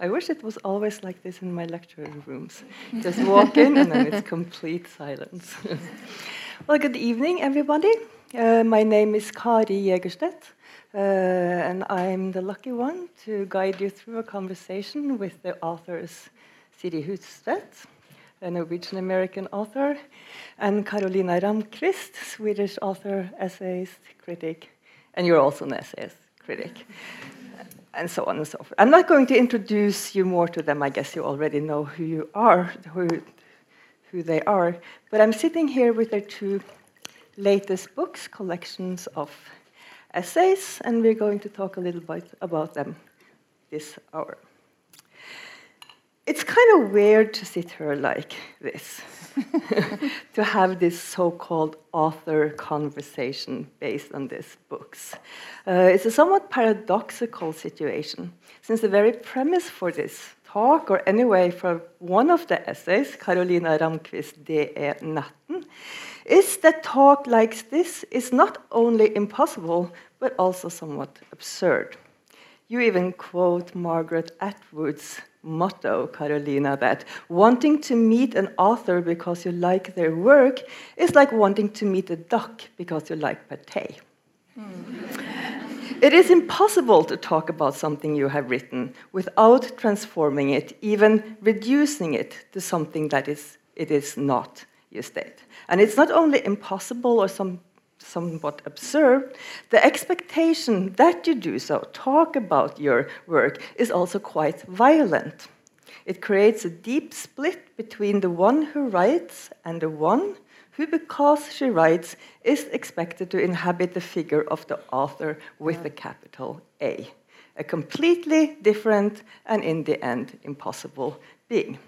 I wish it was always like this in my lecture rooms. Just walk in and then it's complete silence. well, good evening, everybody. Uh, my name is Kari Jegerstedt, uh, and I'm the lucky one to guide you through a conversation with the authors Siri Hustvedt, a Norwegian American author, and Karolina Ramqvist, Swedish author, essayist, critic, and you're also an essayist critic and so on and so forth. I'm not going to introduce you more to them. I guess you already know who you are, who, who they are. But I'm sitting here with their two latest books, collections of essays, and we're going to talk a little bit about them this hour. It's kind of weird to sit here like this, to have this so called author conversation based on these books. Uh, it's a somewhat paradoxical situation, since the very premise for this talk, or anyway for one of the essays, Karolina Ramqvist De Natten, is that talk like this is not only impossible, but also somewhat absurd. You even quote Margaret Atwood's motto, Karolina, that wanting to meet an author because you like their work is like wanting to meet a duck because you like pate. Mm. It is impossible to talk about something you have written without transforming it, even reducing it to something that is, it is not, you state. And it's not only impossible or some somewhat absurd, the expectation that you do so, talk about your work, is also quite violent. It creates a deep split between the one who writes and the one who, because she writes, is expected to inhabit the figure of the author with a capital A. A completely different and, in the end, impossible being.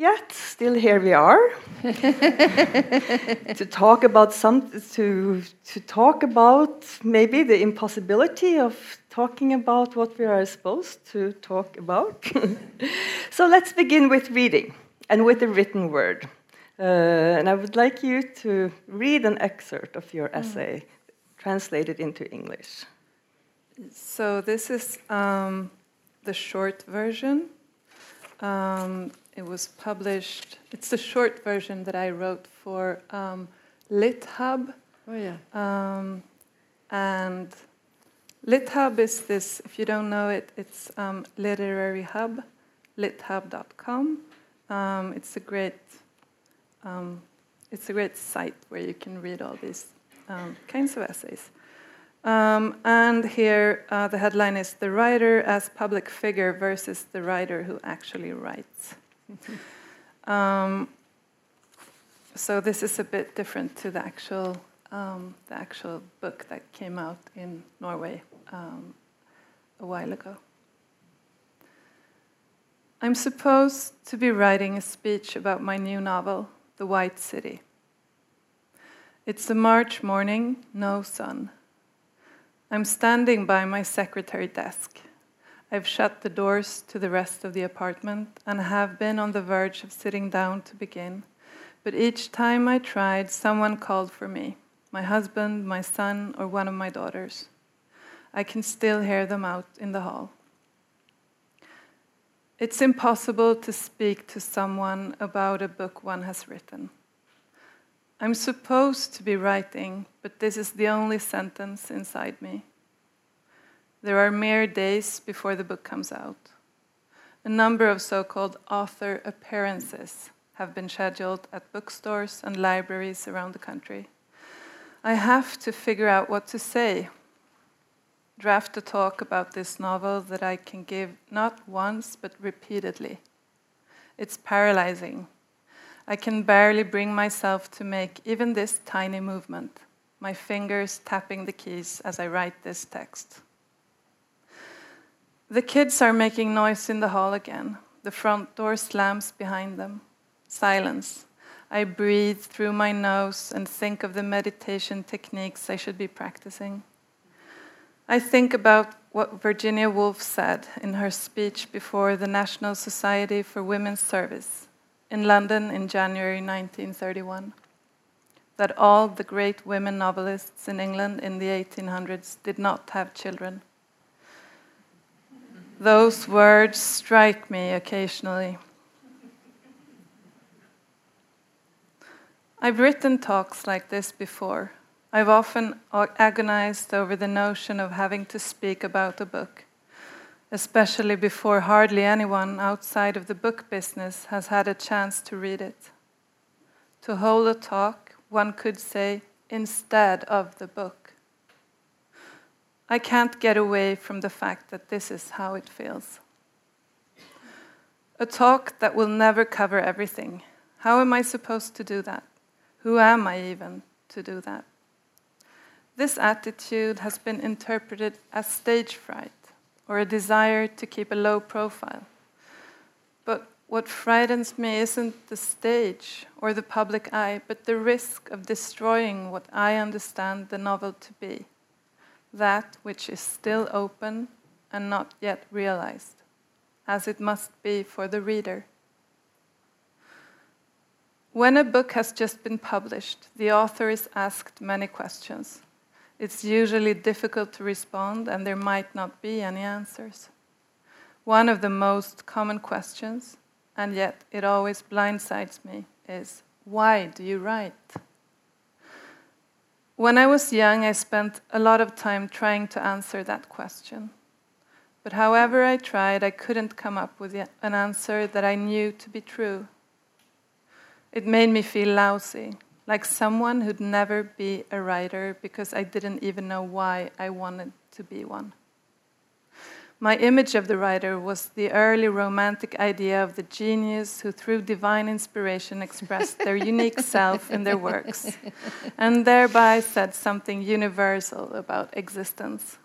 Yet, still here we are to talk about some to to talk about maybe the impossibility of talking about what we are supposed to talk about. so let's begin with reading and with the written word. Uh, and I would like you to read an excerpt of your mm. essay, translated into English. So this is um, the short version. Um, it was published. It's the short version that I wrote for um, LitHub. Oh yeah. Um, and LitHub is this. If you don't know it, it's um, literary hub, lithub.com. Um, it's a great. Um, it's a great site where you can read all these um, kinds of essays. Um, and here uh, the headline is The Writer as Public Figure versus the Writer Who Actually Writes. um, so this is a bit different to the actual um, the actual book that came out in Norway um, a while ago. I'm supposed to be writing a speech about my new novel, The White City. It's a March morning, no sun. I'm standing by my secretary desk. I've shut the doors to the rest of the apartment and have been on the verge of sitting down to begin. But each time I tried, someone called for me my husband, my son, or one of my daughters. I can still hear them out in the hall. It's impossible to speak to someone about a book one has written. I'm supposed to be writing, but this is the only sentence inside me. There are mere days before the book comes out. A number of so called author appearances have been scheduled at bookstores and libraries around the country. I have to figure out what to say. Draft a talk about this novel that I can give not once but repeatedly. It's paralyzing. I can barely bring myself to make even this tiny movement, my fingers tapping the keys as I write this text. The kids are making noise in the hall again. The front door slams behind them. Silence. I breathe through my nose and think of the meditation techniques I should be practicing. I think about what Virginia Woolf said in her speech before the National Society for Women's Service in London in January 1931 that all the great women novelists in England in the 1800s did not have children. Those words strike me occasionally. I've written talks like this before. I've often agonized over the notion of having to speak about a book, especially before hardly anyone outside of the book business has had a chance to read it. To hold a talk, one could say, instead of the book. I can't get away from the fact that this is how it feels. A talk that will never cover everything. How am I supposed to do that? Who am I even to do that? This attitude has been interpreted as stage fright or a desire to keep a low profile. But what frightens me isn't the stage or the public eye, but the risk of destroying what I understand the novel to be that which is still open and not yet realized, as it must be for the reader. When a book has just been published, the author is asked many questions. It's usually difficult to respond, and there might not be any answers. One of the most common questions, and yet it always blindsides me, is why do you write? When I was young, I spent a lot of time trying to answer that question. But however I tried, I couldn't come up with an answer that I knew to be true. It made me feel lousy, like someone who'd never be a writer because I didn't even know why I wanted to be one. My image of the writer was the early romantic idea of the genius who, through divine inspiration, expressed their unique self in their works and thereby said something universal about existence.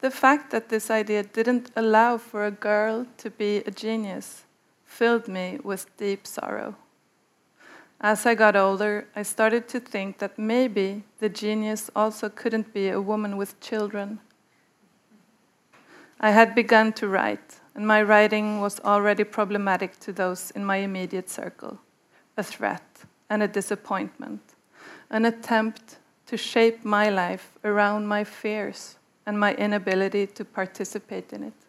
The fact that this idea didn't allow for a girl to be a genius filled me with deep sorrow. As I got older, I started to think that maybe the genius also couldn't be a woman with children. I had begun to write, and my writing was already problematic to those in my immediate circle a threat and a disappointment, an attempt to shape my life around my fears and my inability to participate in it.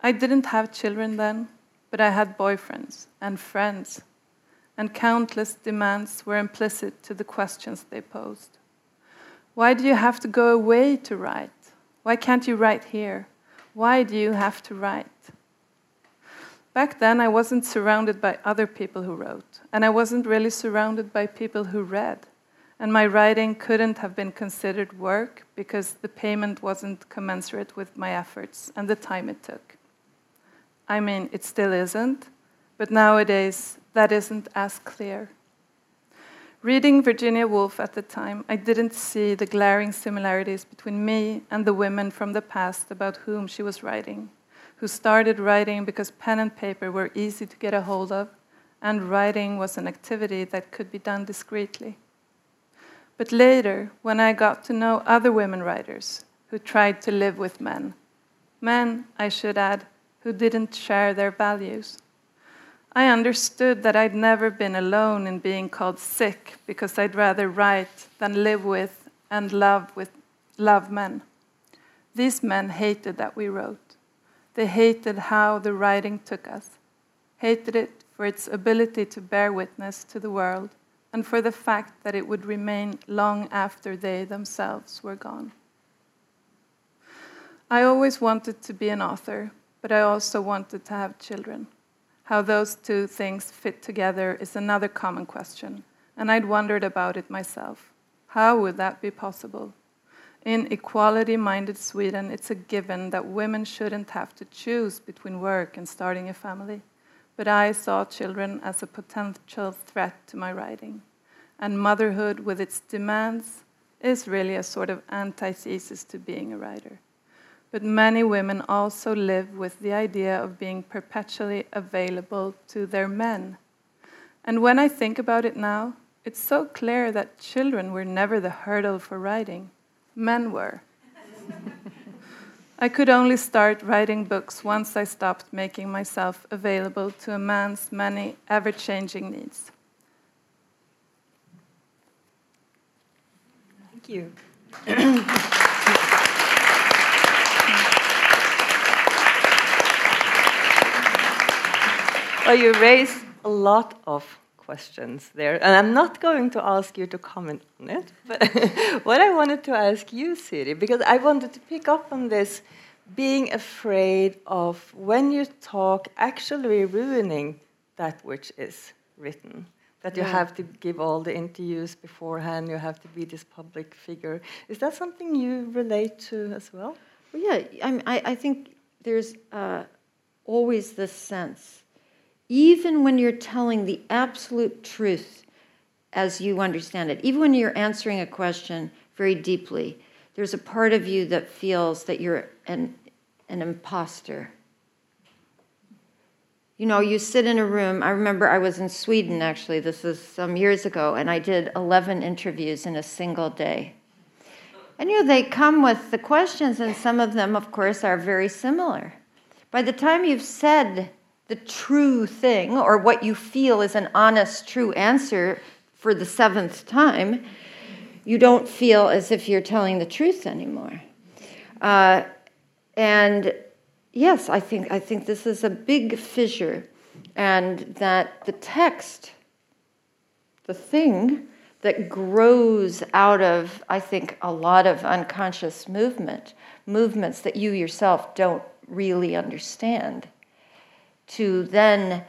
I didn't have children then, but I had boyfriends and friends and countless demands were implicit to the questions they posed. Why do you have to go away to write? Why can't you write here? Why do you have to write? Back then, I wasn't surrounded by other people who wrote, and I wasn't really surrounded by people who read. And my writing couldn't have been considered work because the payment wasn't commensurate with my efforts and the time it took. I mean, it still isn't, but nowadays that isn't as clear. Reading Virginia Woolf at the time, I didn't see the glaring similarities between me and the women from the past about whom she was writing, who started writing because pen and paper were easy to get a hold of, and writing was an activity that could be done discreetly. But later, when I got to know other women writers who tried to live with men, men, I should add, who didn't share their values, I understood that I'd never been alone in being called sick because I'd rather write than live with and love with love men. These men hated that we wrote. They hated how the writing took us, hated it for its ability to bear witness to the world and for the fact that it would remain long after they themselves were gone. I always wanted to be an author, but I also wanted to have children. How those two things fit together is another common question, and I'd wondered about it myself. How would that be possible? In equality minded Sweden, it's a given that women shouldn't have to choose between work and starting a family. But I saw children as a potential threat to my writing. And motherhood, with its demands, is really a sort of antithesis to being a writer. But many women also live with the idea of being perpetually available to their men. And when I think about it now, it's so clear that children were never the hurdle for writing, men were. I could only start writing books once I stopped making myself available to a man's many ever changing needs. Thank you. well, you raise a lot of questions there, and I'm not going to ask you to comment on it. But what I wanted to ask you, Siri, because I wanted to pick up on this being afraid of when you talk actually ruining that which is written. That you yeah. have to give all the interviews beforehand, you have to be this public figure. Is that something you relate to as well? well yeah, I, mean, I think there's uh, always this sense, even when you're telling the absolute truth as you understand it, even when you're answering a question very deeply, there's a part of you that feels that you're an, an imposter. You know, you sit in a room. I remember I was in Sweden, actually, this was some years ago, and I did 11 interviews in a single day. And you know, they come with the questions, and some of them, of course, are very similar. By the time you've said the true thing, or what you feel is an honest, true answer for the seventh time, you don't feel as if you're telling the truth anymore. Uh, and yes, I think, I think this is a big fissure, and that the text, the thing, that grows out of, I think, a lot of unconscious movement, movements that you yourself don't really understand, to then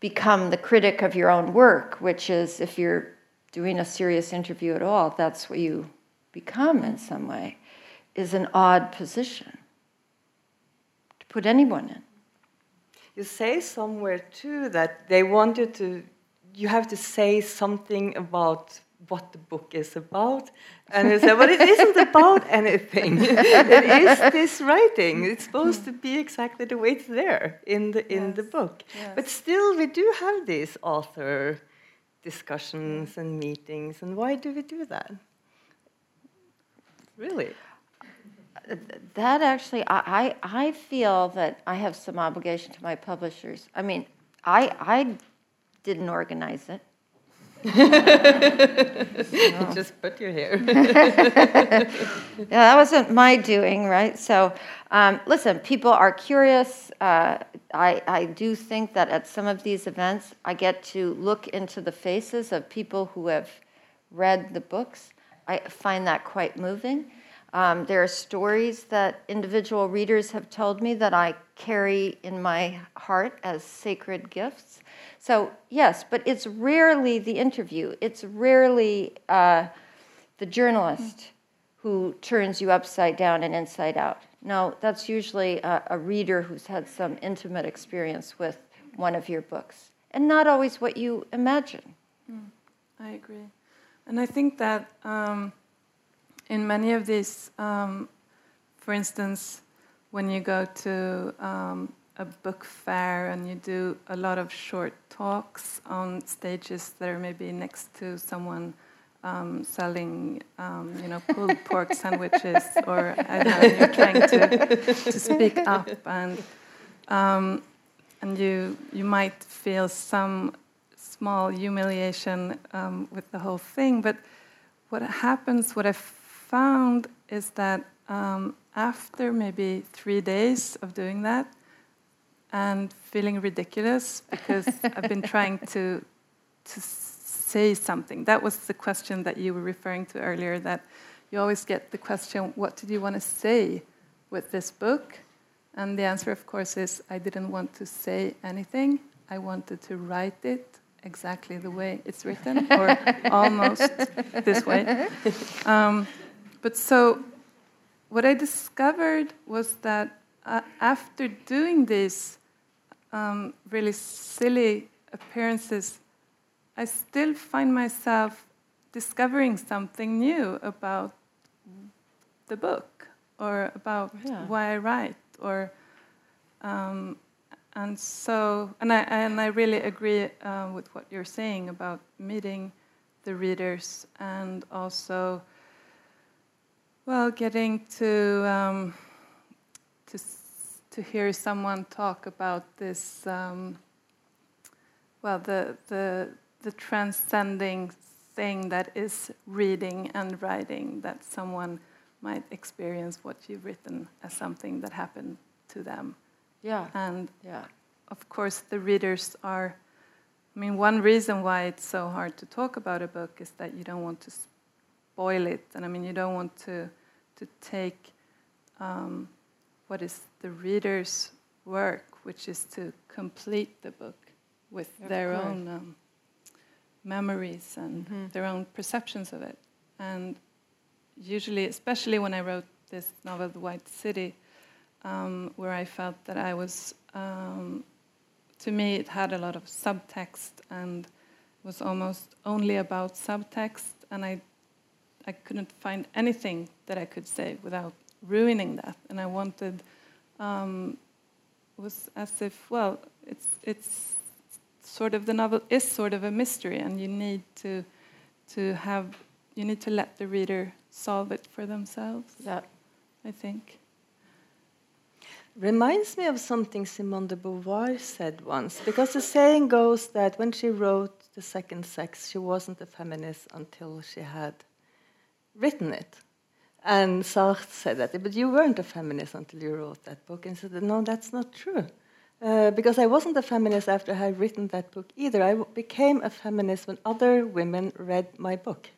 become the critic of your own work, which is if you're doing a serious interview at all, that's what you become in some way, is an odd position to put anyone in. You say somewhere too that they wanted to, you have to say something about what the book is about. And he said, But it isn't about anything. it is this writing. It's supposed to be exactly the way it's there in the, in yes. the book. Yes. But still, we do have these author discussions and meetings. And why do we do that? Really? That actually, I, I feel that I have some obligation to my publishers. I mean, I, I didn't organize it. Just put your hair. yeah, that wasn't my doing, right? So, um, listen, people are curious. Uh, I, I do think that at some of these events, I get to look into the faces of people who have read the books. I find that quite moving. Um, there are stories that individual readers have told me that I carry in my heart as sacred gifts. So, yes, but it's rarely the interview, it's rarely uh, the journalist who turns you upside down and inside out. No, that's usually a, a reader who's had some intimate experience with one of your books, and not always what you imagine. Mm, I agree. And I think that um, in many of these, um, for instance, when you go to um, a book fair and you do a lot of short talks on stages that are maybe next to someone um, selling, um, you know, pulled pork sandwiches, or I don't know, you're trying to, to speak up, and um, and you you might feel some small humiliation um, with the whole thing. But what happens, what I found, is that um, after maybe three days of doing that, and feeling ridiculous because I've been trying to to say something. That was the question that you were referring to earlier. That you always get the question, "What did you want to say with this book?" And the answer, of course, is I didn't want to say anything. I wanted to write it exactly the way it's written, or almost this way. Um, but so, what I discovered was that uh, after doing this um, really silly appearances, I still find myself discovering something new about the book or about yeah. why I write or um, and so and I and I really agree uh, with what you're saying about meeting the readers and also well getting to um, to to hear someone talk about this, um, well, the, the, the transcending thing that is reading and writing, that someone might experience what you've written as something that happened to them. Yeah. And yeah. of course, the readers are. I mean, one reason why it's so hard to talk about a book is that you don't want to spoil it, and I mean, you don't want to to take um, what is the reader's work, which is to complete the book with Of their course. own um, memories and Mhm. their own perceptions of it. And usually, especially when I wrote this novel, The White City, um, where I felt that I was, um, to me, it had a lot of subtext and was almost only about subtext, and I, I couldn't find anything that I could say without ruining that. And I wanted, um, was as if, well, it's it's sort of the novel is sort of a mystery, and you need to to have you need to let the reader solve it for themselves. Yeah. I think. Reminds me of something Simone de Beauvoir said once, because the saying goes that when she wrote The Second Sex, she wasn't a feminist until she had written it. And Sartre said that, but you weren't a feminist until you wrote that book. And said, no, that's not true. Uh, because I wasn't a feminist after I had written that book either. I became a feminist when other women read my book.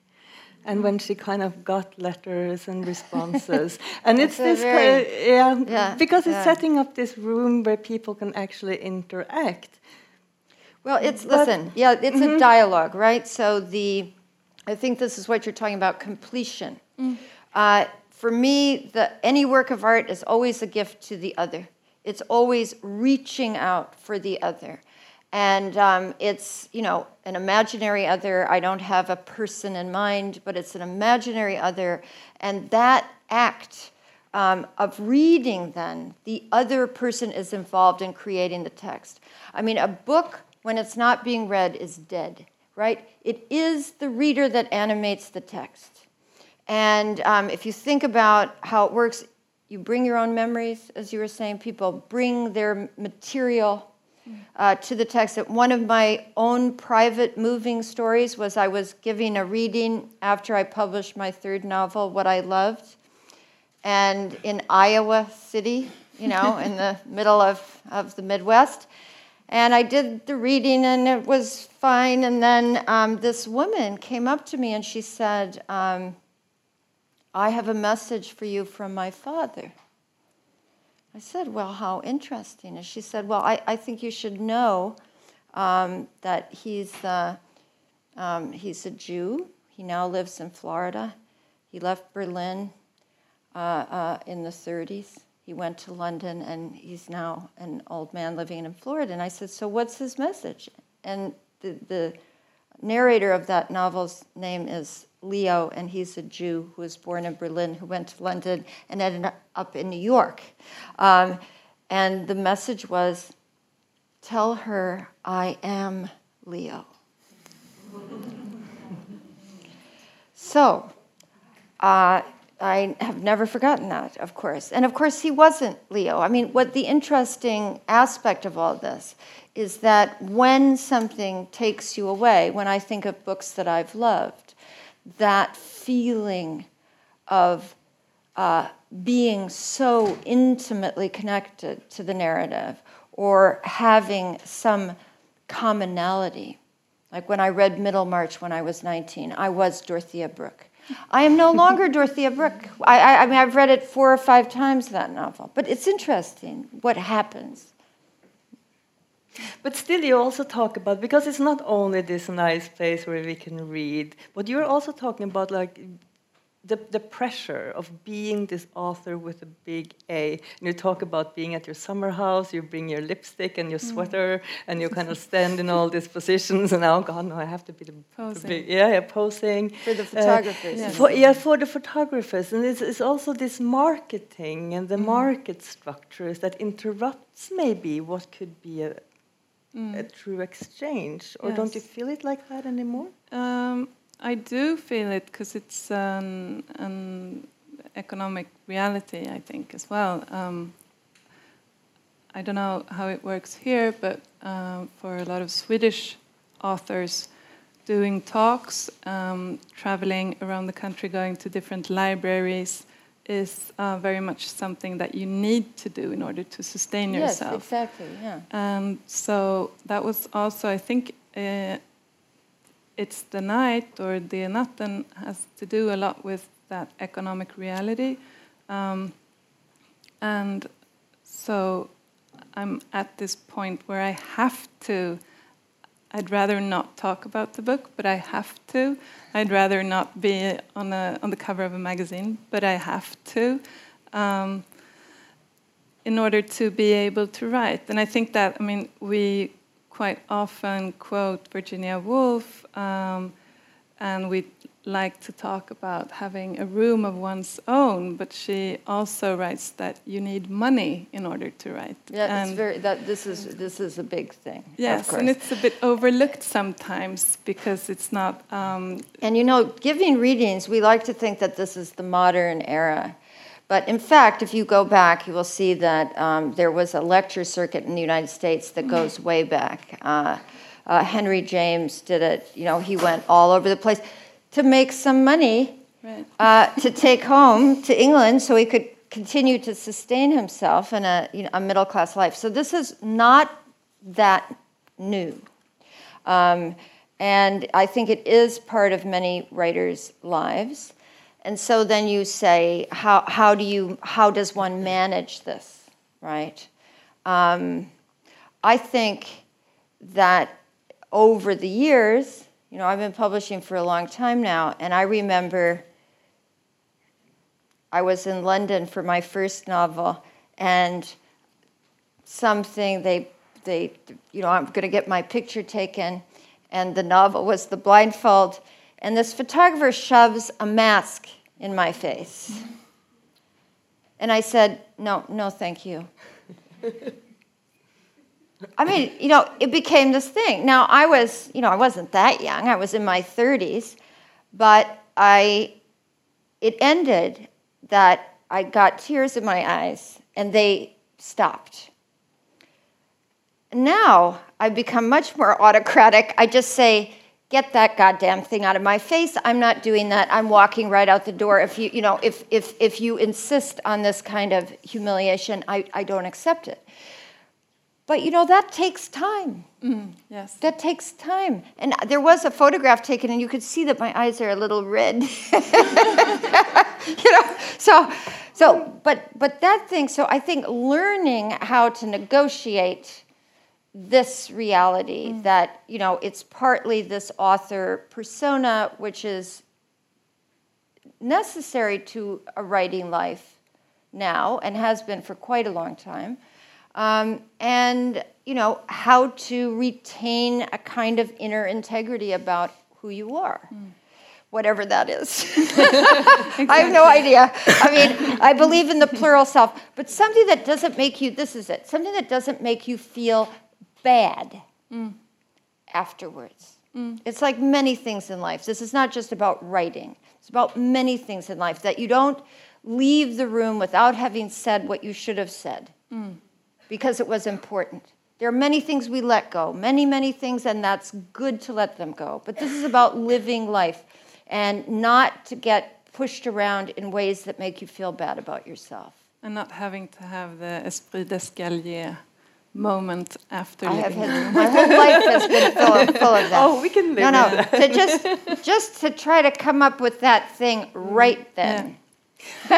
And when she kind of got letters and responses, and it's this very- ki- yeah, Yeah, because it's yeah. setting up this room where people can actually interact. Well, it's But- listen, yeah, it's a dialogue, right? So the, I think this is what you're talking about, completion. Uh, for me, the any work of art is always a gift to the other. It's always reaching out for the other, and um, it's you know an imaginary other. I don't have a person in mind, but it's an imaginary other, and that act um, of reading, then, the other person is involved in creating the text. I mean, a book, when it's not being read, is dead, right? It is the reader that animates the text. And um, if you think about how it works, you bring your own memories, as you were saying, people bring their material. Uh, to the text. One of my own private moving stories was I was giving a reading after I published my third novel, What I Loved and in Iowa City, you know, in the middle of, of the Midwest. And I did the reading and it was fine. And then um, this woman came up to me and she said, um, I have a message for you from my father. I said, Well, how interesting. And she said, Well, I, I think you should know um, that he's, uh, um, he's a Jew. He now lives in Florida. He left Berlin uh, uh, in the 30s. He went to London and he's now an old man living in Florida. And I said, So what's his message? And the, the narrator of that novel's name is Leo, and he's a Jew who was born in Berlin, who went to London and ended up in New York. Um, and the message was Tell her I am Leo. So, uh, I have never forgotten that, of course. And of course, he wasn't Leo. I mean, what the interesting aspect of all this is that when something takes you away, when I think of books that I've loved, that feeling of uh, being so intimately connected to the narrative or having some commonality. Like when I read Middlemarch when I was 19, I was Dorothea Brooke. I am no longer Dorothea Brooke. I, I, I mean, I've read it four or five times, that novel. But it's interesting what happens. But still, you also talk about because it's not only this nice place where we can read, but you're also talking about like the, the pressure of being this author with a big A. And you talk about being at your summer house, you bring your lipstick and your sweater, and you kind of stand in all these positions. And oh God, no, I have to be the, the Posing. big, yeah, yeah, posing For the Uh, photographers. yes. for, yeah, for the photographers, and it's, it's also this marketing and the market structures that interrupts maybe what could be a, a true exchange. Or don't you feel it like that anymore? Um, I do feel it because it's an, an economic reality, I think, as well. Um, I don't know how it works here, but um, for a lot of Swedish authors, doing talks, um, traveling around the country, going to different libraries, is uh, very much something that you need to do in order to sustain Yes, yourself. exactly. Yeah. And so that was also, I think, uh, it's the night or the natten has to do a lot with that economic reality. Um, and so I'm at this point where I have to. I'd rather not talk about the book, but I have to. I'd rather not be on a on the cover of a magazine, but I have to, um, in order to be able to write. And I think that I mean we quite often quote Virginia Woolf, um, and we like to talk about having a room of one's own, but she also writes that you need money in order to write. Yeah, it's very. That this is this is a big thing. Yes, and it's a bit overlooked sometimes because it's not. Um, And you know, giving readings, we like to think that this is the modern era. But in fact, if you go back, you will see that um, there was a lecture circuit in the United States that goes way back. Uh, uh, Henry James did it. You know, he went all over the place to make some money right. uh, to take home to England so he could continue to sustain himself in a, you know, a middle class life. So this is not that new. Um, and I think it is part of many writers' lives. And so then you say, how, how, do you, how does one manage this, right? Um, I think that over the years, you know, I've been publishing for a long time now, and I remember I was in London for my first novel, and something they they you know I'm going to get my picture taken, and the novel was The Blindfold, and this photographer shoves a mask in my face, and I said, no, no, thank you. I mean, you know, it became this thing. Now, I was, you know, I wasn't that young. I was in my 30s, but I, it ended that I got tears in my eyes and they stopped. Now I've become much more autocratic. I just say, get that goddamn thing out of my face. I'm not doing that. I'm walking right out the door. If you, you know, if, if, if you insist on this kind of humiliation, I, I don't accept it. But you know, that takes time. Mm, yes. That takes time. And there was a photograph taken, and you could see that my eyes are a little red. you know, so, so, but, but that thing. So I think learning how to negotiate this reality mm. that you know it's partly this author persona, which is necessary to a writing life now and has been for quite a long time. Um, and you know how to retain a kind of inner integrity about who you are, hmm. whatever that is. I have no idea. I mean, I believe in the plural self, but something that doesn't make you. This is it. Something that doesn't make you feel bad hmm. afterwards. Hmm. It's like many things in life. This is not just about writing. It's about many things in life that you don't leave the room without having said what you should have said because it was important. There are many things we let go, many, many things, and that's good to let them go. But this is about living life and not to get pushed around in ways that make you feel bad about yourself. And not having to have the esprit d'escalier moment after I have leaving the room. had, my whole life has been full of, full of that. Oh, we can live no, no, to just, just to try to come up with that thing mm. right then.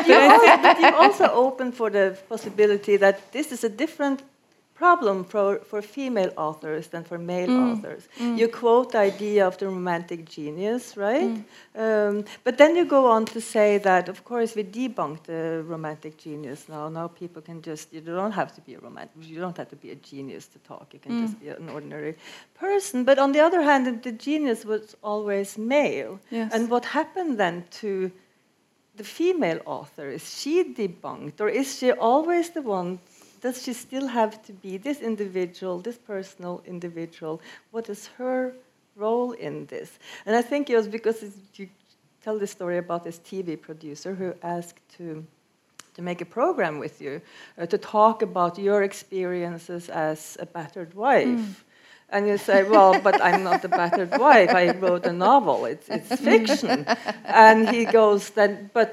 You also, but you also open for the possibility that this is a different problem for, for female authors than for male mm. authors. Mm. You quote the idea of the romantic genius, right? Mm. Um, but then you go on to say that, of course, we debunk the romantic genius now. Now people can just, you don't have to be a romantic, you don't have to be a genius to talk. You can just be an ordinary person. But on the other hand, the genius was always male. Yes. And what happened then to the female author? Is she debunked, or is she always the one? Does she still have to be this individual, this personal individual? What is her role in this? And I think it was because you tell the story about this TV producer who asked to to make a program with you uh, to talk about your experiences as a battered wife. And you say, well, but I'm not a battered wife. I wrote a novel. It's, it's fiction. and he goes, then, but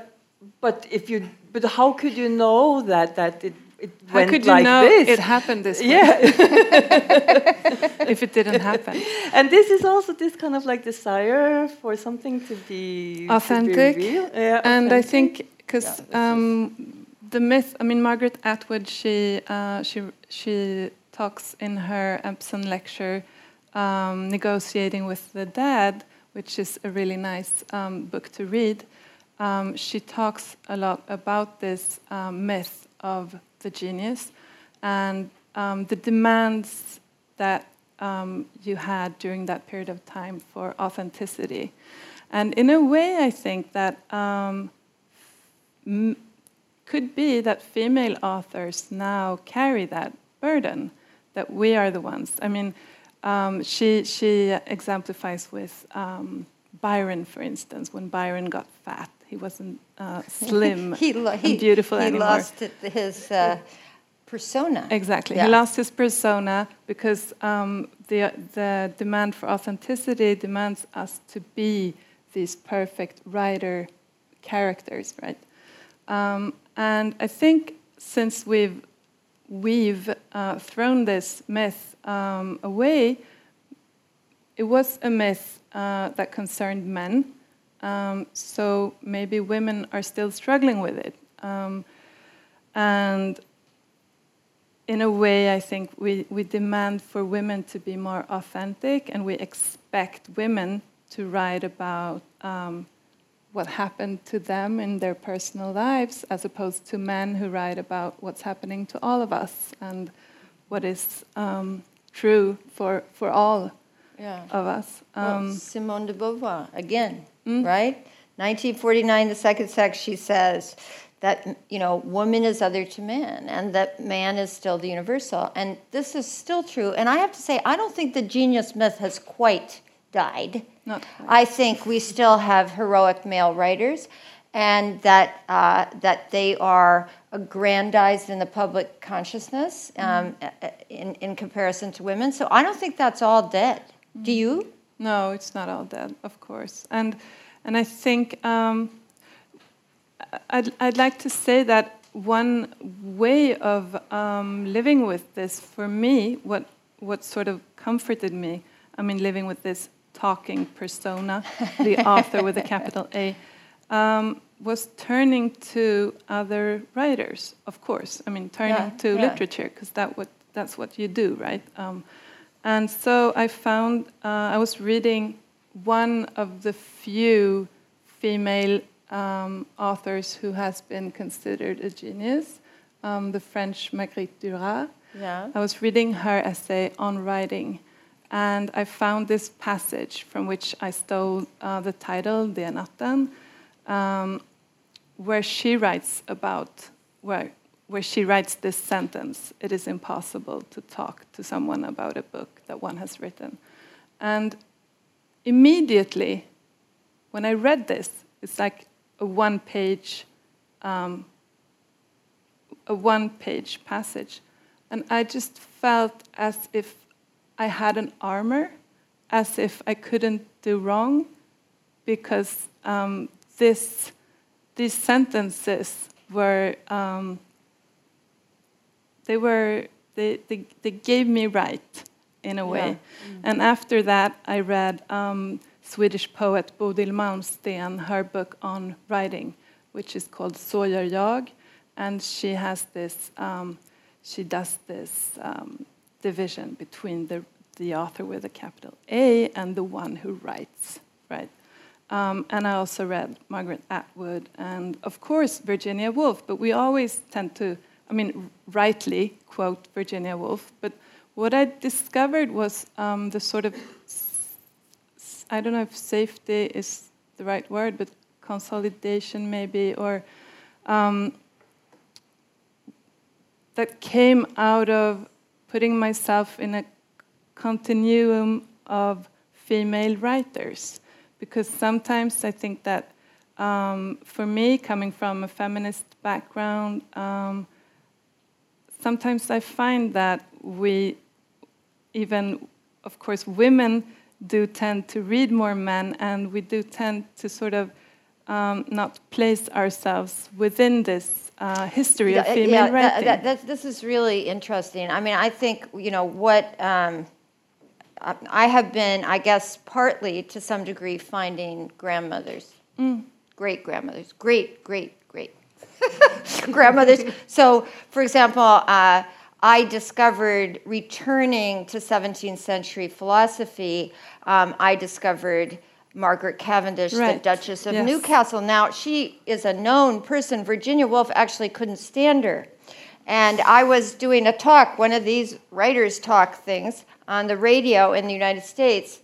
but if you, but how could you know that that it it How went could you like know this? it happened this way yeah, if it didn't happen? and this is also this kind of like desire for something to be to be Authentic. Yeah, and I think because Yeah, um, the myth, I mean, Margaret Atwood, she uh, she she talks in her Empson lecture, um, negotiating with the dead, which is a really nice um, book to read. Um, she talks a lot about this um, myth of the genius and um, the demands that you had during that period of time for authenticity. And in a way, I think that could be that female authors now carry that burden, that we are the ones. I mean, um, she, she exemplifies with um, Byron, for instance, when Byron got fat. He wasn't uh, slim he, he, beautiful he anymore. lost his uh, persona. Exactly. Yeah. He lost his persona because um, the, the demand for authenticity demands us to be these perfect writer characters, right? Um, and I think since we've, we've uh, thrown this myth um, away, it was a myth uh, that concerned men. Um, so maybe women are still struggling with it. Um, and in a way, I think we, we demand for women to be more authentic and we expect women to write about um, what happened to them in their personal lives as opposed to men who write about what's happening to all of us and what is um, true for, for all Yeah. of us. Well, Um, Simone de Beauvoir, again, Mm. right? 1949, the second sex, she says that, you know, woman is other to man and that man is still the universal. And this is still true. And I have to say, I don't think the genius myth has quite died. Not I think we still have heroic male writers and that, uh, that they are aggrandized in the public consciousness um, in, in comparison to women. So I don't think that's all dead. Do you? No, it's not all dead, of course. And and I think um, I'd I'd like to say that one way of um, living with this for me, what what sort of comforted me, I mean, living with this talking persona, the author with a capital A, um, was turning to other writers. Of course, I mean, turning Yeah, to yeah. literature because that what that's what you do, right? Um, and so I found uh, I was reading one of the few female um, authors who has been considered a genius, um, the French Marguerite Duras. Yeah. I was reading her essay on writing, and I found this passage from which I stole uh, the title, Det natten, um, where she writes about where where she writes this sentence: "It is impossible to talk to someone about a book that one has written," and immediately when I read this, it's like a one-page um, a one-page passage, and I just felt as if I had an armor, as if I couldn't do wrong, because um, this these sentences were um, they were they, they, they gave me right in a way. And after that, I read um, Swedish poet Bodil Malmsten, her book on writing, which is called Så gör jag. And she has this, um, she does this um, division between the, the author with a capital A and the one who writes, right? Um, and I also read Margaret Atwood and, of course, Virginia Woolf. But we always tend to, I mean, rightly quote Virginia Woolf. But what I discovered was um, the sort of, I don't know if safety is the right word, but consolidation maybe, or um, that came out of putting myself in a continuum of female writers. Because sometimes I think that um, for me, coming from a feminist background, um, sometimes I find that we, even, of course, women do tend to read more men, and we do tend to sort of um, not place ourselves within this uh, history of female yeah, that- writing? that- that's- this is really interesting. I mean, I think, you know, what um, I I have been, I guess, partly to some degree finding grandmothers, great grandmothers, great, great, great grandmothers. So, for example, uh, I discovered returning to 17th century philosophy, um, I discovered Margaret Cavendish, the Duchess of Yes. Newcastle. Now, she is a known person. Virginia Woolf actually couldn't stand her. And I was doing a talk, one of these writers' talk things, on the radio in the United States.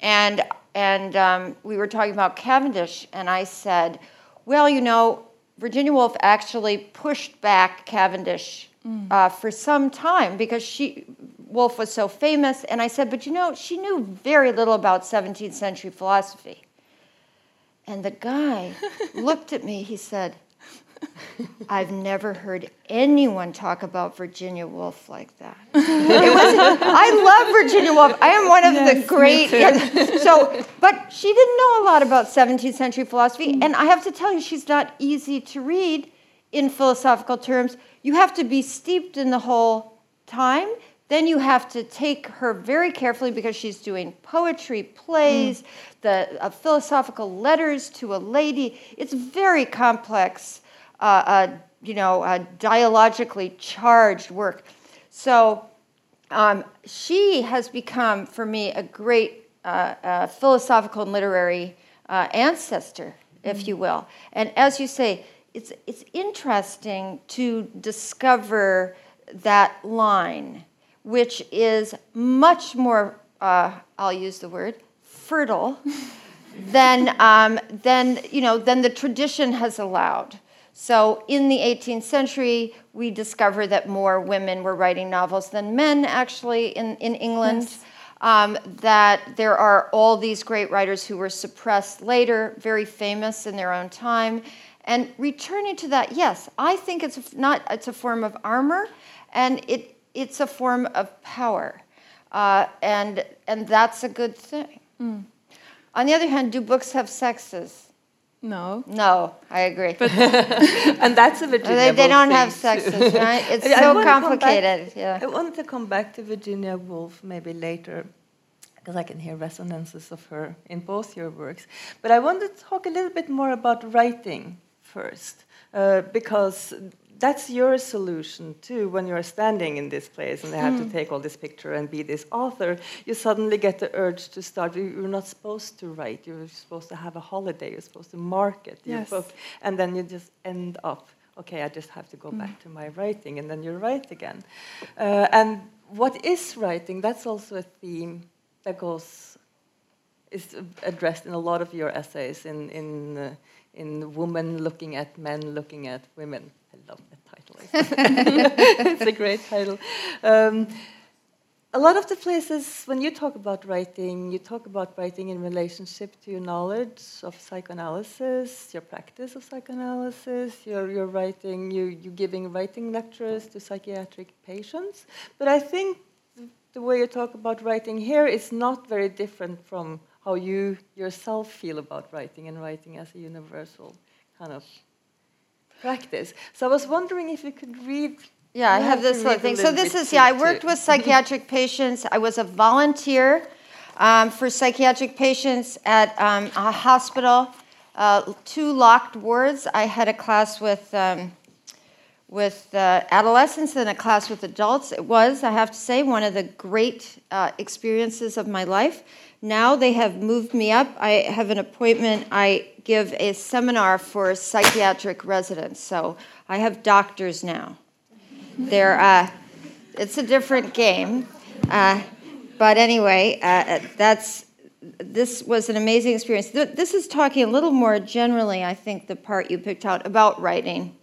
And, and um, we were talking about Cavendish. And I said, well, you know, Virginia Woolf actually pushed back Cavendish uh, for some time because she, Woolf was so famous. And I said, but you know, she knew very little about 17th century philosophy. And the guy looked at me, he said, I've never heard anyone talk about Virginia Woolf like that. It was, I love Virginia Woolf. I am one of Yes, the great. so, but she didn't know a lot about 17th century philosophy, mm. and I have to tell you, she's not easy to read in philosophical terms. You have to be steeped in the whole time. Then you have to take her very carefully because she's doing poetry, plays, the uh, philosophical letters to a lady. It's very complex, uh, uh, you know, uh, dialogically charged work. So um, she has become, for me, a great uh, uh, philosophical and literary uh, ancestor, if you will. And as you say, it's, it's interesting to discover that line, which is much more, uh, I'll use the word, fertile than, um, than, you know, than the tradition has allowed. So in the 18th century, we discover that more women were writing novels than men, actually, in, in England. Yes. Um, that there are all these great writers who were suppressed later, very famous in their own time. And returning to that, yes, I think it's a- not it's a form of armor, and it it's a form of power, uh, and and that's a good thing. On the other hand, do books have sexes? no. No, I agree. and that's a Virginia they, they don't thing, have sexes, right? It's I- so wanna back- complicated. Yeah. I want to come back to Virginia Woolf maybe later, because I can hear resonances of her in both your works. But I want to talk a little bit more about writing first, uh, because that's your solution too. When you're standing in this place and they have to take all this picture and be this author, you suddenly get the urge to start. You- You're not supposed to write. You're supposed to have a holiday. You're supposed to market your Yes. book, and then you just end up okay, I just have to go Mm. back to my writing, and then you write again. Uh, and what is writing? That's also a theme that goes is addressed in a lot of your essays in in uh, in women looking at men looking at women. Love that title. it's a great title. Um, a lot of the places when you talk about writing, you talk about writing in relationship to your knowledge of psychoanalysis, your practice of psychoanalysis. You're, you're writing, you you giving writing lectures to psychiatric patients. But I think the way you talk about writing here is not very different from how you yourself feel about writing and writing as a universal kind of practice. So I was wondering if you could read. Yeah, I have this little thing. So this is yeah. I worked with psychiatric patients. I was a volunteer um, for psychiatric patients at um, a hospital, uh, two locked wards. I had a class with. Um, with uh, adolescents and a class with adults. It was, I have to say, one of the great uh, experiences of my life. Now they have moved me up. I have an appointment. I give a seminar for psychiatric residents. So I have doctors now. They're, uh, it's a different game. Uh, but anyway, uh, that's this was an amazing experience. This is talking a little more generally, I think, the part you picked out about writing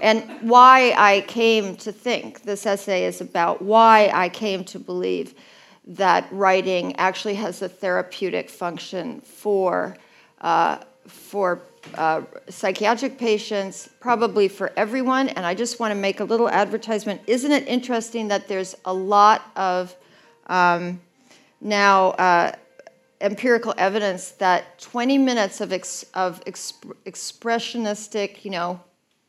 and why I came to think this essay is about why I came to believe that writing actually has a therapeutic function for uh, for uh, psychiatric patients, probably for everyone. And I just want to make a little advertisement. Isn't it interesting that there's a lot of um, now uh, empirical evidence that 20 minutes of, ex, of exp, expressionistic, you know,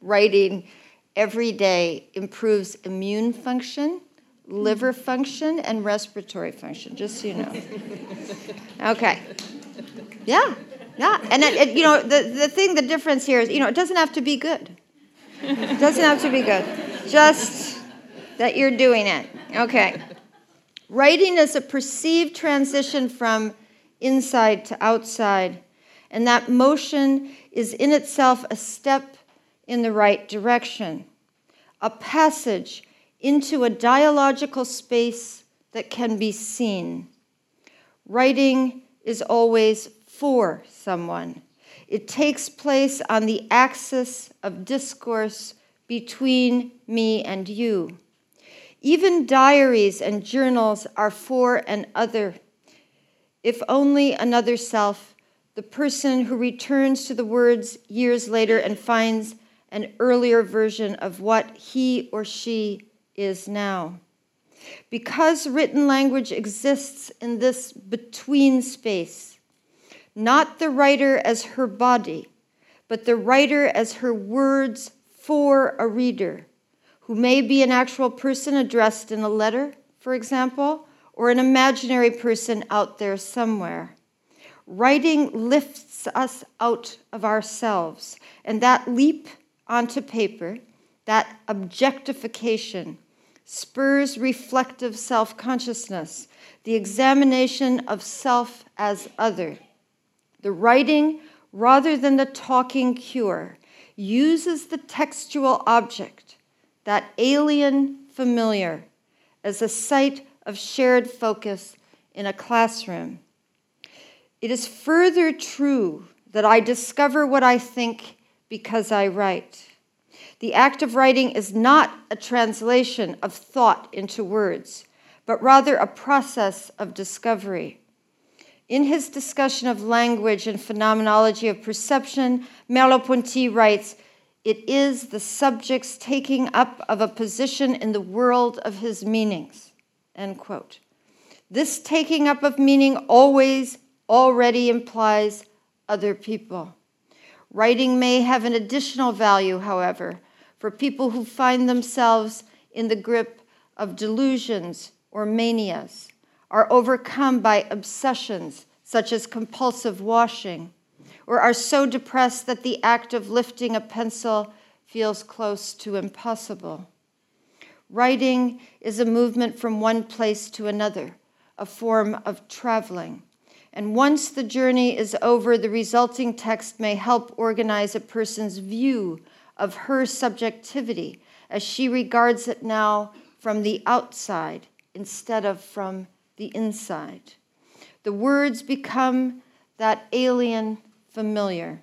writing every day improves immune function, liver mm-hmm. function, and respiratory function, just so you know. Okay. Yeah, yeah. And, it, it, you know, the, the thing, the difference here is, you know, it doesn't have to be good. It doesn't have to be good. Just that you're doing it. Okay. Writing is a perceived transition from inside to outside, and that motion is in itself a step in the right direction, a passage into a dialogical space that can be seen. Writing is always for someone. It takes place on the axis of discourse between me and you. Even diaries and journals are for an other. If only another self, the person who returns to the words years later and finds an earlier version of what he or she is now. Because written language exists in this between space, not the writer as her body, but the writer as her words for a reader who may be an actual person addressed in a letter, for example, or an imaginary person out there somewhere. Writing lifts us out of ourselves, and that leap onto paper, that objectification, spurs reflective self consciousness, the examination of self as other. The writing, rather than the talking cure, uses the textual object that alien familiar as a site of shared focus in a classroom. It is further true that I discover what I think because I write. The act of writing is not a translation of thought into words, but rather a process of discovery. In his discussion of language and phenomenology of perception, Merleau-Ponty writes it is the subject's taking up of a position in the world of his meanings. End quote. This taking up of meaning always already implies other people. Writing may have an additional value, however, for people who find themselves in the grip of delusions or manias, are overcome by obsessions such as compulsive washing or are so depressed that the act of lifting a pencil feels close to impossible. Writing is a movement from one place to another, a form of traveling. And once the journey is over, the resulting text may help organize a person's view of her subjectivity as she regards it now from the outside instead of from the inside. The words become that alien familiar.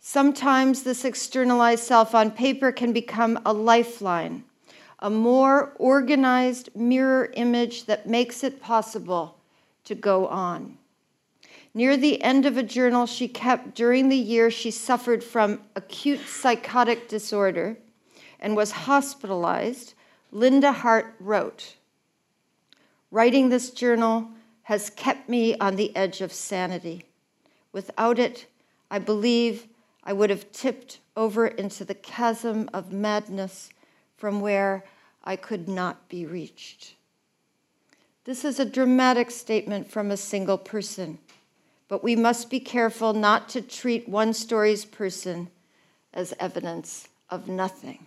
Sometimes this externalized self on paper can become a lifeline, a more organized mirror image that makes it possible to go on. Near the end of a journal she kept during the year she suffered from acute psychotic disorder and was hospitalized, Linda Hart wrote Writing this journal has kept me on the edge of sanity. Without it, I believe I would have tipped over into the chasm of madness from where I could not be reached. This is a dramatic statement from a single person, but we must be careful not to treat one story's person as evidence of nothing.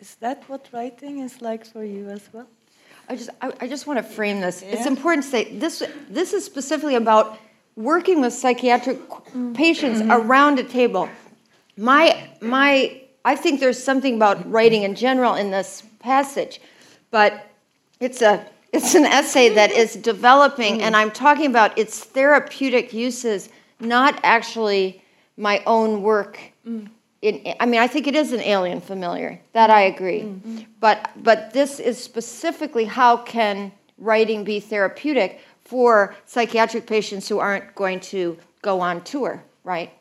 Is that what writing is like for you as well? I just, I, I just want to frame this. Yeah. It's important to say this, this is specifically about working with psychiatric mm-hmm. patients mm-hmm. around a table. My, my, I think there's something about writing in general in this passage, but it's a, it's an essay that is developing, mm-hmm. and I'm talking about its therapeutic uses, not actually my own work. Mm in, I mean, I think it is an alien familiar. That I agree. Mm-hmm. But but this is specifically how can writing be therapeutic for psychiatric patients who aren't going to go on tour, right?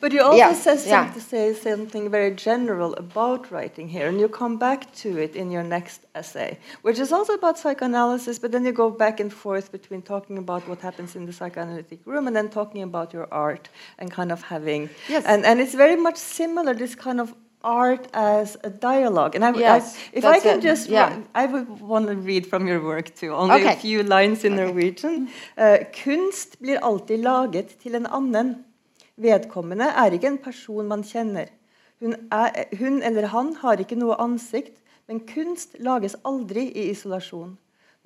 But you also Yeah, say, some, yeah. to say something very general about writing here, and you come back to it in your next essay, which is also about psychoanalysis, but then you go back and forth between talking about what happens in the psychoanalytic room and then talking about your art and kind of having. Yes. And, and it's very much similar, this kind of art as a dialogue. And I, I- Yes, if I can it, just, yeah. I would want to read from your work too, only a few lines in Norwegian. Uh, kunst blir alltid laget til en annen. Vedkommende er ikke en person man kjenner. Hun, er, hun eller han har ikke noe ansikt, men kunst lages aldri i isolasjon.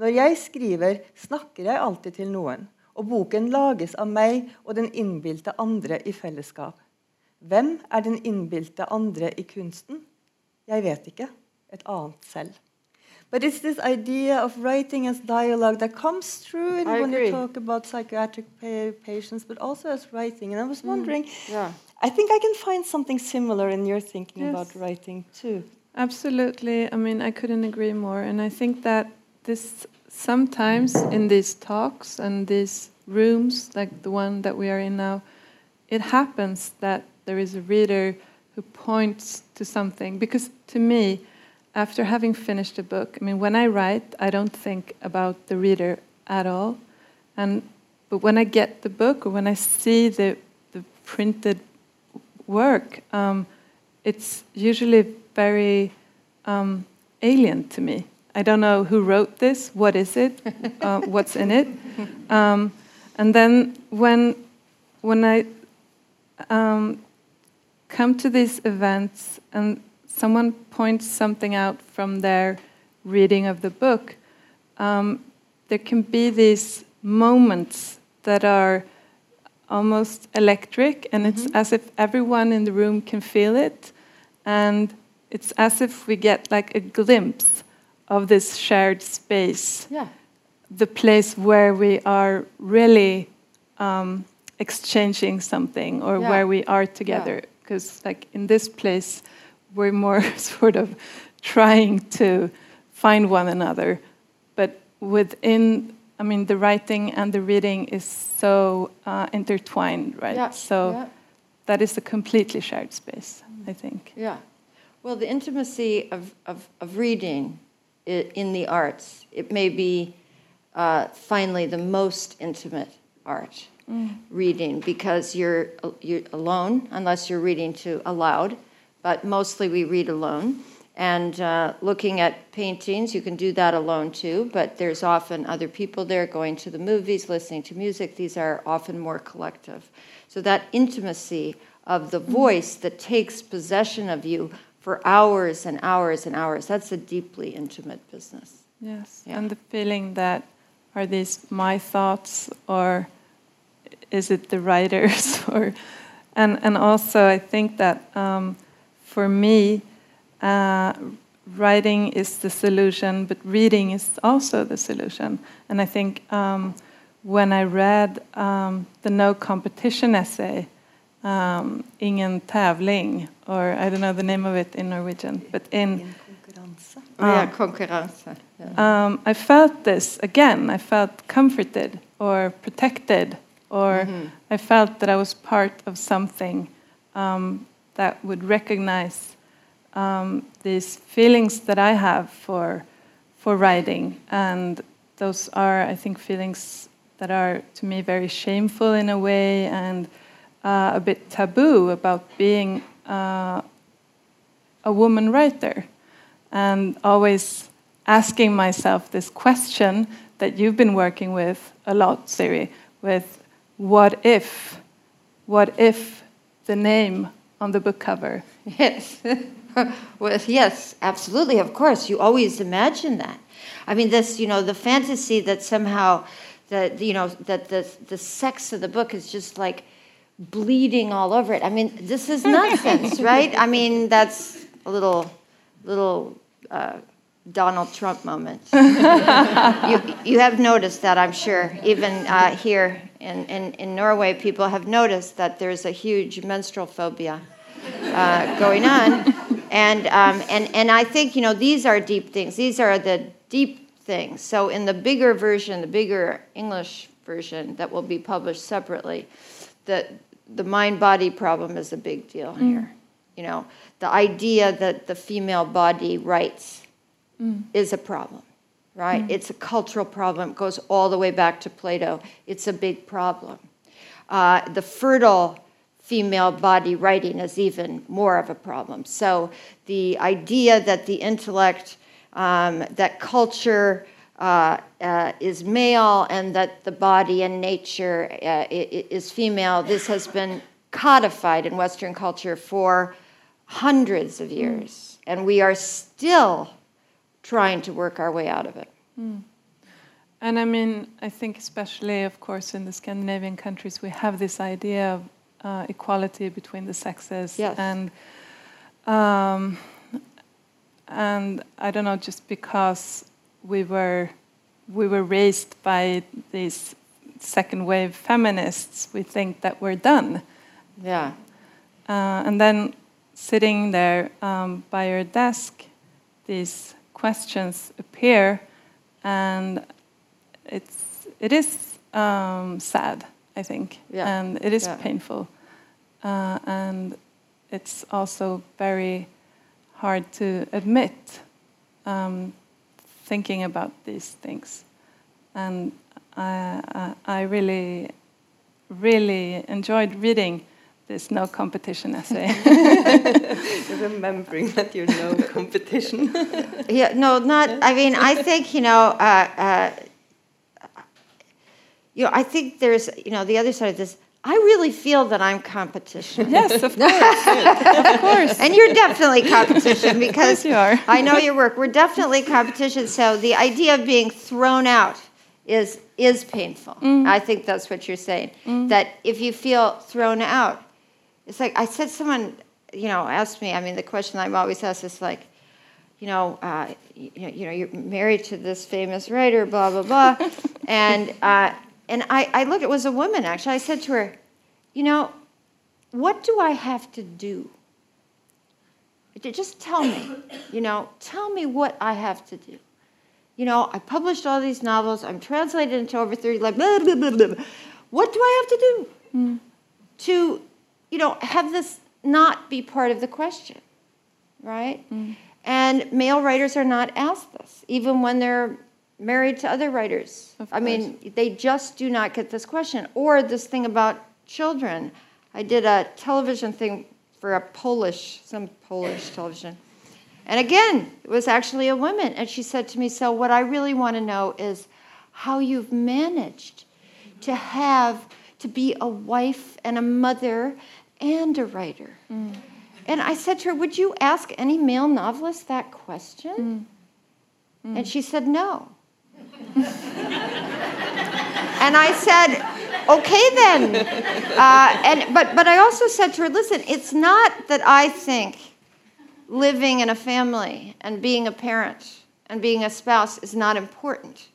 Når jeg skriver, snakker jeg alltid til noen, og boken lages av meg og den innbilte andre i fellesskap. Hvem er den innbilte andre i kunsten? Jeg vet ikke. Et annet selv. But it's this idea of writing as dialogue that comes through in I when agree. you talk about psychiatric pa- patients, but also as writing. And I was mm, wondering, Yeah. I think I can find something similar in your thinking Yes. about writing too. Absolutely. I mean, I couldn't agree more. And I think that this sometimes in these talks and these rooms, like the one that we are in now, it happens that there is a reader who points to something. Because to me, after having finished a book, I mean, when I write, I don't think about the reader at all. And but when I get the book or when I see the the printed work, um, it's usually very um, alien to me. I don't know who wrote this, what is it, uh, what's in it. Um, and then when, when I um, come to these events and someone points something out from their reading of the book, um, there can be these moments that are almost electric, and it's as if everyone in the room can feel it, and it's as if we get like a glimpse of this shared space, Yeah. the place where we are really um, exchanging something or Yeah. where we are together. Because, like in this place, we're more sort of trying to find one another, but within I mean, the writing and the reading is so uh, intertwined, right? Yeah, So yeah. that is a completely shared space, I think. Yeah. Well, the intimacy of, of, of reading in the arts, it may be uh, finally the most intimate art, reading, because you're, you're alone, unless you're reading to aloud, but mostly we read alone. And uh, looking at paintings, you can do that alone too, but there's often other people there going to the movies, listening to music. These are often more collective. So that intimacy of the voice that takes possession of you for hours and hours and hours, that's a deeply intimate business. Yes. Yeah. And the feeling that are these my thoughts or is it the writers or and and also I think that um, for me uh, writing is the solution but reading is also the solution and I think um, when I read um, the no competition essay um, ingen tävling or I don't know the name of it in Norwegian but in In konkurranse. Yeah, konkurranse. Um, I felt this again. I felt comforted or protected, or I felt that I was part of something um, that would recognize um, these feelings that I have for for writing, and those are, I think, feelings that are to me very shameful in a way and uh, a bit taboo about being uh, a woman writer and always asking myself this question that you've been working with a lot, Siri, with what if? What if the name on the book cover? Yes. well, yes, absolutely. Of course, you always imagine that. I mean, this, you know, the fantasy that somehow, that you know, that the the sex of the book is just like bleeding all over it. I mean, this is nonsense, right? I mean, that's a little, little uh, Donald Trump moment. you, you have noticed that, I'm sure. Even uh, here in, in, in Norway, people have noticed that there's a huge menstrual phobia uh, going on. And, um, and, and I think, you know, these are deep things. These are the deep things. So in the bigger version, the bigger English version that will be published separately, the, the mind body problem is a big deal here. You know, the idea that the female body rights is a problem, right? It's a cultural problem. It goes all the way back to Plato. It's a big problem. Uh, the fertile female body writing is even more of a problem. So the idea that the intellect, um, that culture uh, uh, is male and that the body and nature uh, is female, this has been codified in Western culture for hundreds of years. And we are still trying to work our way out of it. And I mean, I think especially, of course, in the Scandinavian countries, we have this idea of uh, equality between the sexes, Yes. and um, and I don't know, just because we were we were raised by these second wave feminists, we think that we're done. Yeah. Uh, and then sitting there um, by your desk, these questions appear, and it's it is um, sad, I think, Yeah. and it is Yeah. painful, uh, and it's also very hard to admit um, thinking about these things, and I, I, I really, really enjoyed reading this no competition essay. Remembering that you're no competition. Yeah, no, not. I mean, I think you know. Uh, uh, you know, I think there's you know the other side of this. I really feel that I'm competition, yes, of course, of course. and you're definitely competition because you are. I know your work. We're definitely competition. So the idea of being thrown out is is painful. I think that's what you're saying. That if you feel thrown out, it's like I said. Someone you know asked me. I mean, the question I'm always asked is like you know, uh, you, you know, you're married to this famous writer, blah blah blah, and uh, and I, I looked. It was a woman actually. I said to her, you know, what do I have to do? Just tell me, you know, tell me what I have to do. You know, I published all these novels. I'm translated into over thirty. Like, blah, blah, blah, what do I have to do to, you know, have this not be part of the question? right? Mm-hmm. And male writers are not asked this, even when they're married to other writers. I mean, they just do not get this question. Or this thing about children. I did a television thing for a Polish, some Polish television. And again, it was actually a woman. And she said to me, So, what I really want to know is how you've managed to have, to be a wife and a mother and a writer. Mm. And I said to her, Would you ask any male novelist that question? Mm. Mm. And she said, No. and I said, Okay then. Uh, and, but, but I also said to her, Listen, it's not that I think living in a family and being a parent and being a spouse is not important.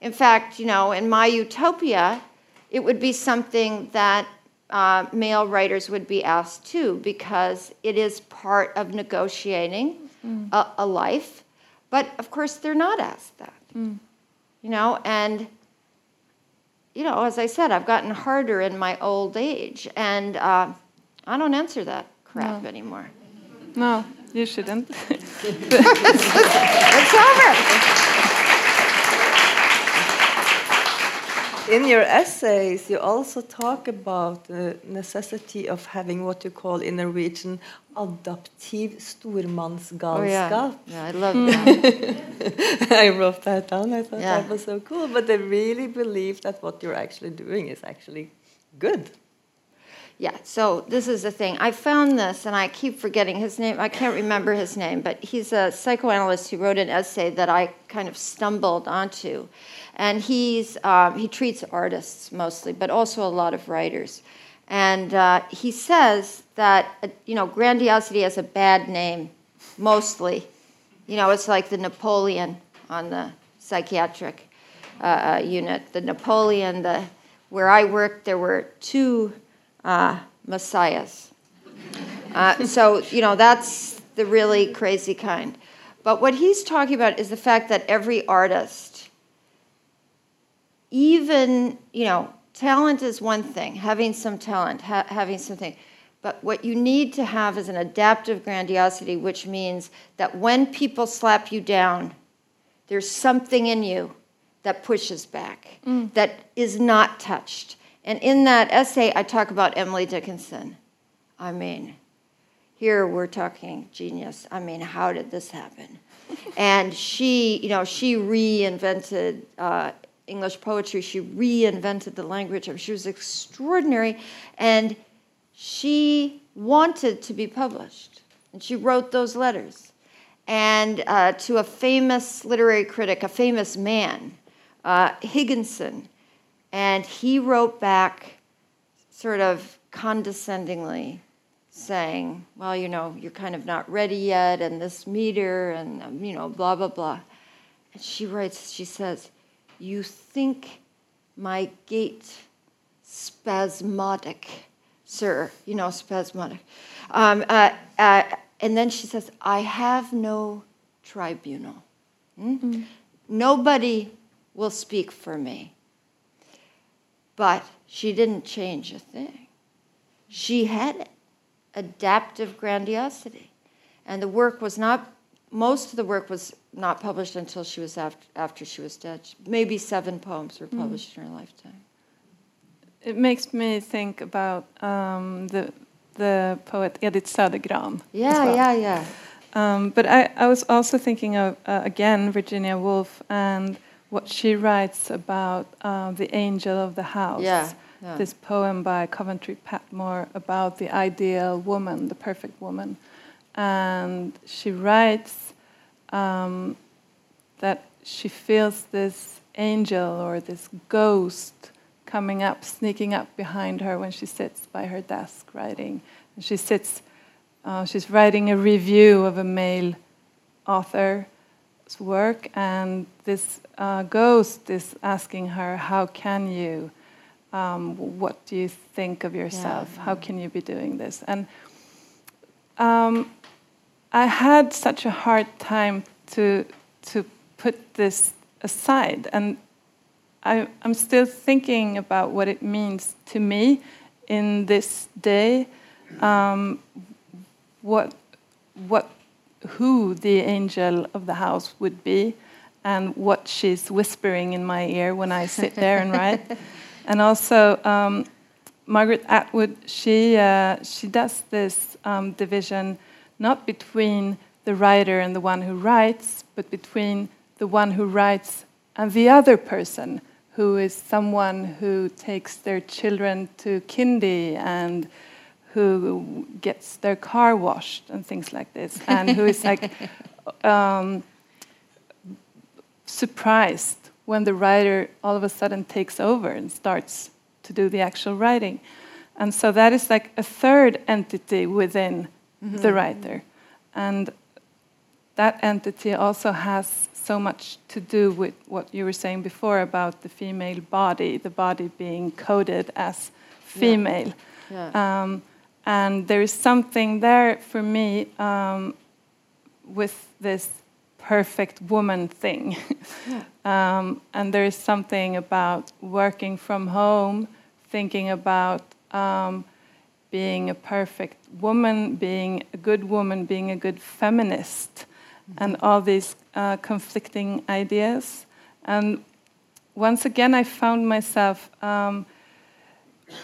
In fact, you know, in my utopia, it would be something that uh, male writers would be asked too, because it is part of negotiating a, a life. But of course, they're not asked that. You know, and you know, as I said, I've gotten harder in my old age, and uh, I don't answer that crap No. anymore. No, you shouldn't. It's over. In your essays, you also talk about the necessity of having what you call in Norwegian adaptiv Oh yeah, yeah, I love hmm. that. I wrote that down. I thought Yeah. that was so cool. But they really believe that what you're actually doing is actually good. Yeah, so this is the thing. I found this, and I keep forgetting his name. I can't remember his name, but he's a psychoanalyst who wrote an essay that I kind of stumbled onto. And he's, um, he treats artists mostly, but also a lot of writers. And uh, he says that, uh, you know, grandiosity has a bad name, mostly. You know, it's like the Napoleon on the psychiatric uh, uh, unit. The Napoleon, the, where I worked, there were two uh, messiahs. Uh, so, you know, that's the really crazy kind. But what he's talking about is the fact that every artist, even, you know, talent is one thing, having some talent, ha- having something. But what you need to have is an adaptive grandiosity, which means that when people slap you down, there's something in you that pushes back, that is not touched. And in that essay, I talk about Emily Dickinson. I mean, here we're talking genius. I mean, how did this happen? and she, you know, she reinvented uh, English poetry. She reinvented the language. She was extraordinary, and she wanted to be published, and she wrote those letters. And uh, to a famous literary critic, a famous man, uh, Higginson, and he wrote back, sort of condescendingly, saying, Well, you know, you're kind of not ready yet, and this meter, and, um, you know, blah, blah, blah. And she writes, she says, You think my gait spasmodic, sir, you know, spasmodic. Um, uh, uh, and then she says, I have no tribunal. Hmm? Nobody will speak for me. But she didn't change a thing. She had it adaptive grandiosity. And the work was not, most of the work was not published until she was after, after she was dead. Maybe seven poems were published in her lifetime. It makes me think about um, the the poet Edith Södergran. Yeah, well. yeah, yeah. Um, but I, I was also thinking of, uh, again, Virginia Woolf and what she writes about uh, the angel of the house. Yeah, yeah. This poem by Coventry Patmore about the ideal woman, the perfect woman. And she writes um, that she feels this angel or this ghost coming up, sneaking up behind her when she sits by her desk writing. And she sits uh, she's writing a review of a male author's work, and this uh, ghost is asking her, How can you? Um, what do you think of yourself? How can you be doing this? And um, I had such a hard time to, to put this aside, and I, I'm still thinking about what it means to me in this day. Um, what what who the angel of the house would be and what she's whispering in my ear when I sit there and write. And also, um, Margaret Atwood, she, uh, she does this um, division not between the writer and the one who writes, but between the one who writes and the other person, who is someone who takes their children to kindy and who gets their car washed and things like this, and who is like um, surprised when the writer all of a sudden takes over and starts to do the actual writing. And so that is like a third entity within the writer. And that entity also has so much to do with what you were saying before about the female body, the body being coded as female. Yeah. Um, and there is something there for me um, with this perfect woman thing. um, and there is something about working from home, thinking about um, being a perfect woman, being a good woman, being a good feminist, and all these uh, conflicting ideas. And once again, I found myself. Um,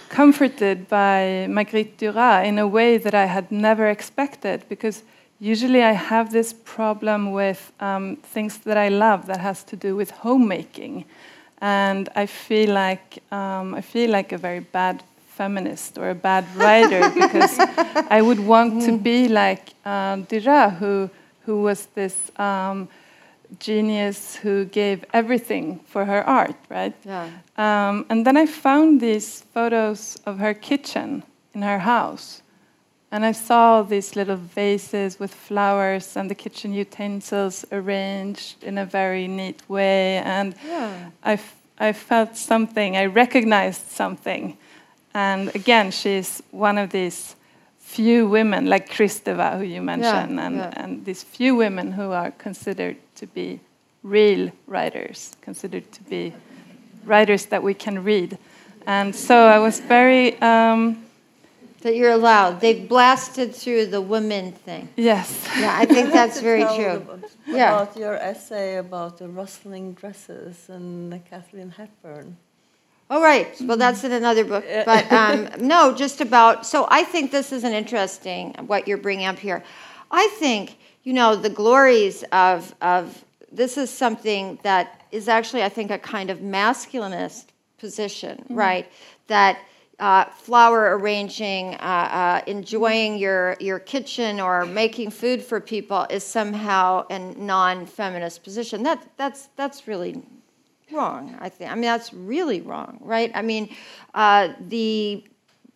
comforted by Marguerite Duras in a way that I had never expected because usually I have this problem with um, things that I love that has to do with homemaking, and I feel like um, I feel like a very bad feminist or a bad writer because I would want to be like uh, Duras, who who was this. Um, genius who gave everything for her art, right? Yeah. Um, and then I found these photos of her kitchen in her house. And I saw these little vases with flowers and the kitchen utensils arranged in a very neat way. And Yeah. I, f- I felt something, I recognized something. And again, she's one of these few women, like Kristeva, who you mentioned, and, yeah. and these few women who are considered to be real writers, considered to be writers that we can read. And so I was very, um, That you're allowed. They've blasted through the women thing. yes. Yeah, I think that's very true. About, Yeah. about your essay about the rustling dresses and Kathleen Hepburn. Oh, right. Well, that's in another book. But um, no, just about. So I think this is an interesting what you're bringing up here. I think you know the glories of of this is something that is actually I think a kind of masculinist position, right? That uh, flower arranging, uh, uh, enjoying your your kitchen or making food for people is somehow a non-feminist position. That that's that's really wrong. I think. I mean, that's really wrong, right? I mean, uh, the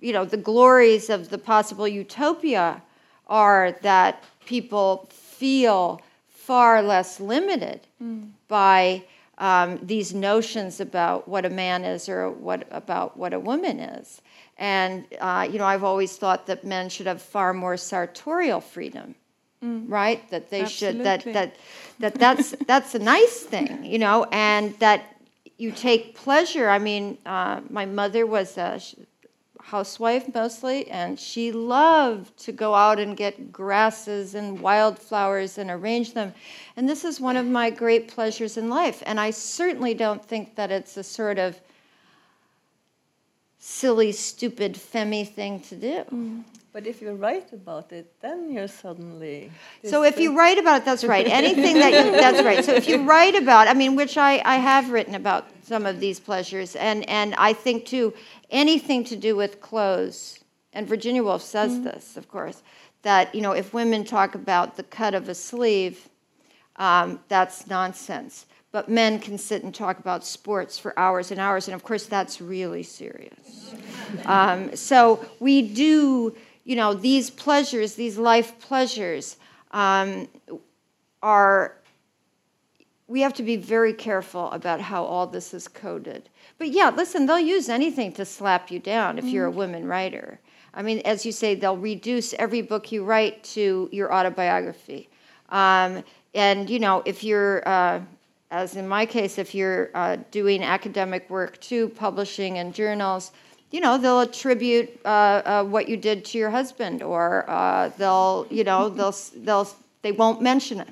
you know the glories of the possible utopia are that people feel far less limited by um, these notions about what a man is or what about what a woman is. And uh, you know, I've always thought that men should have far more sartorial freedom, right? That they should that that that that's that's a nice thing, you know, and that you take pleasure. I mean, uh, my mother was a housewife mostly, and she loved to go out and get grasses and wildflowers and arrange them. And this is one of my great pleasures in life. And I certainly don't think that it's a sort of silly, stupid, femmy thing to do. But if you write about it, then you're suddenly. So if you write about it, that's right. Anything that you, that's right. So if you write about, I mean, which I, I have written about some of these pleasures, and and I think too, anything to do with clothes. And Virginia Woolf says this, of course, that you know if women talk about the cut of a sleeve, um, that's nonsense. But men can sit and talk about sports for hours and hours, and of course that's really serious. Um, so we do, you know, these pleasures, these life pleasures, um, are. We have to be very careful about how all this is coded. But yeah, listen, they'll use anything to slap you down if you're a women writer. I mean, as you say, they'll reduce every book you write to your autobiography. Um, and, you know, if you're, uh, as in my case, if you're uh, doing academic work too, publishing in journals, you know, they'll attribute uh, uh, what you did to your husband, or uh, they'll, you know, they'll, they'll, they won't mention it.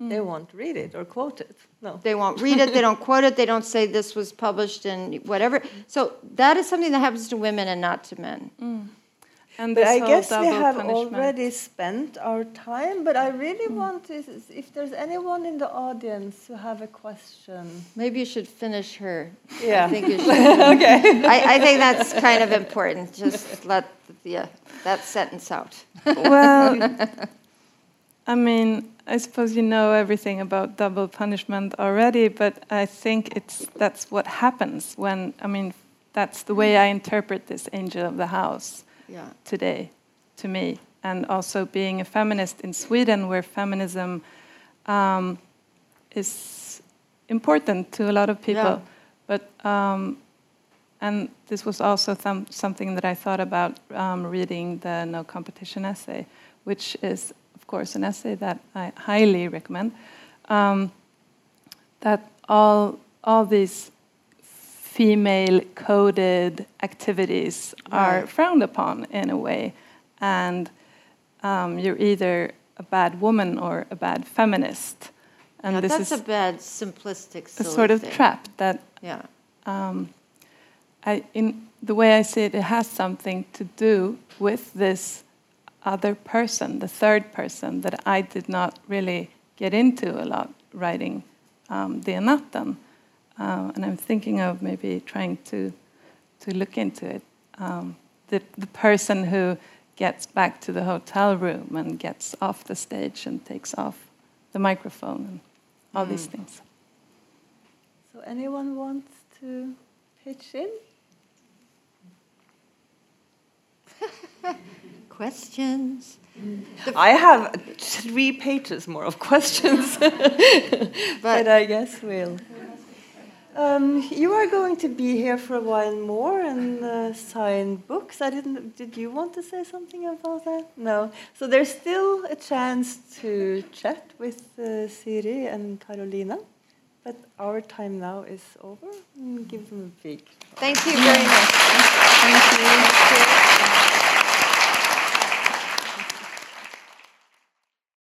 they won't read it or quote it. No. They won't read it, they don't quote it, they don't say this was published in whatever. So that is something that happens to women and not to men. And But I guess we have punishment. already spent our time. But I really hmm. want to, if there's anyone in the audience who have a question. Maybe you should finish her. Yeah. I think you should. okay. I, I think that's kind of important. Just let yeah, that sentence out. well, I mean, I suppose you know everything about double punishment already, but I think it's that's what happens when I mean that's the way I interpret this angel of the house Yeah. today to me, and also being a feminist in Sweden, where feminism um, is important to a lot of people, Yeah. but um, and this was also some, something that I thought about um, reading the No Competition essay, which is, of course, an essay that I highly recommend. Um, that all all these female coded activities are Right. frowned upon in a way, and um, you're either a bad woman or a bad feminist, and Yeah, this that's is a bad, simplistic, a sort of thing. trap that Yeah. um, I, in the way I see it, it has something to do with this other person, the third person that I did not really get into a lot writing um, the Natten. Um, and I'm thinking of maybe trying to to look into it. Um, the the person who gets back to the hotel room and gets off the stage and takes off the microphone and all these things. So anyone wants to pitch in? Questions? I have three pages more of questions, but I guess we'll. Um, you are going to be here for a while more and uh, sign books. I didn't. Did you want to say something about that? No. So there's still a chance to chat with uh, Siri and Karolina. but our time now is over. Give them a big Thank you very much. Thank you.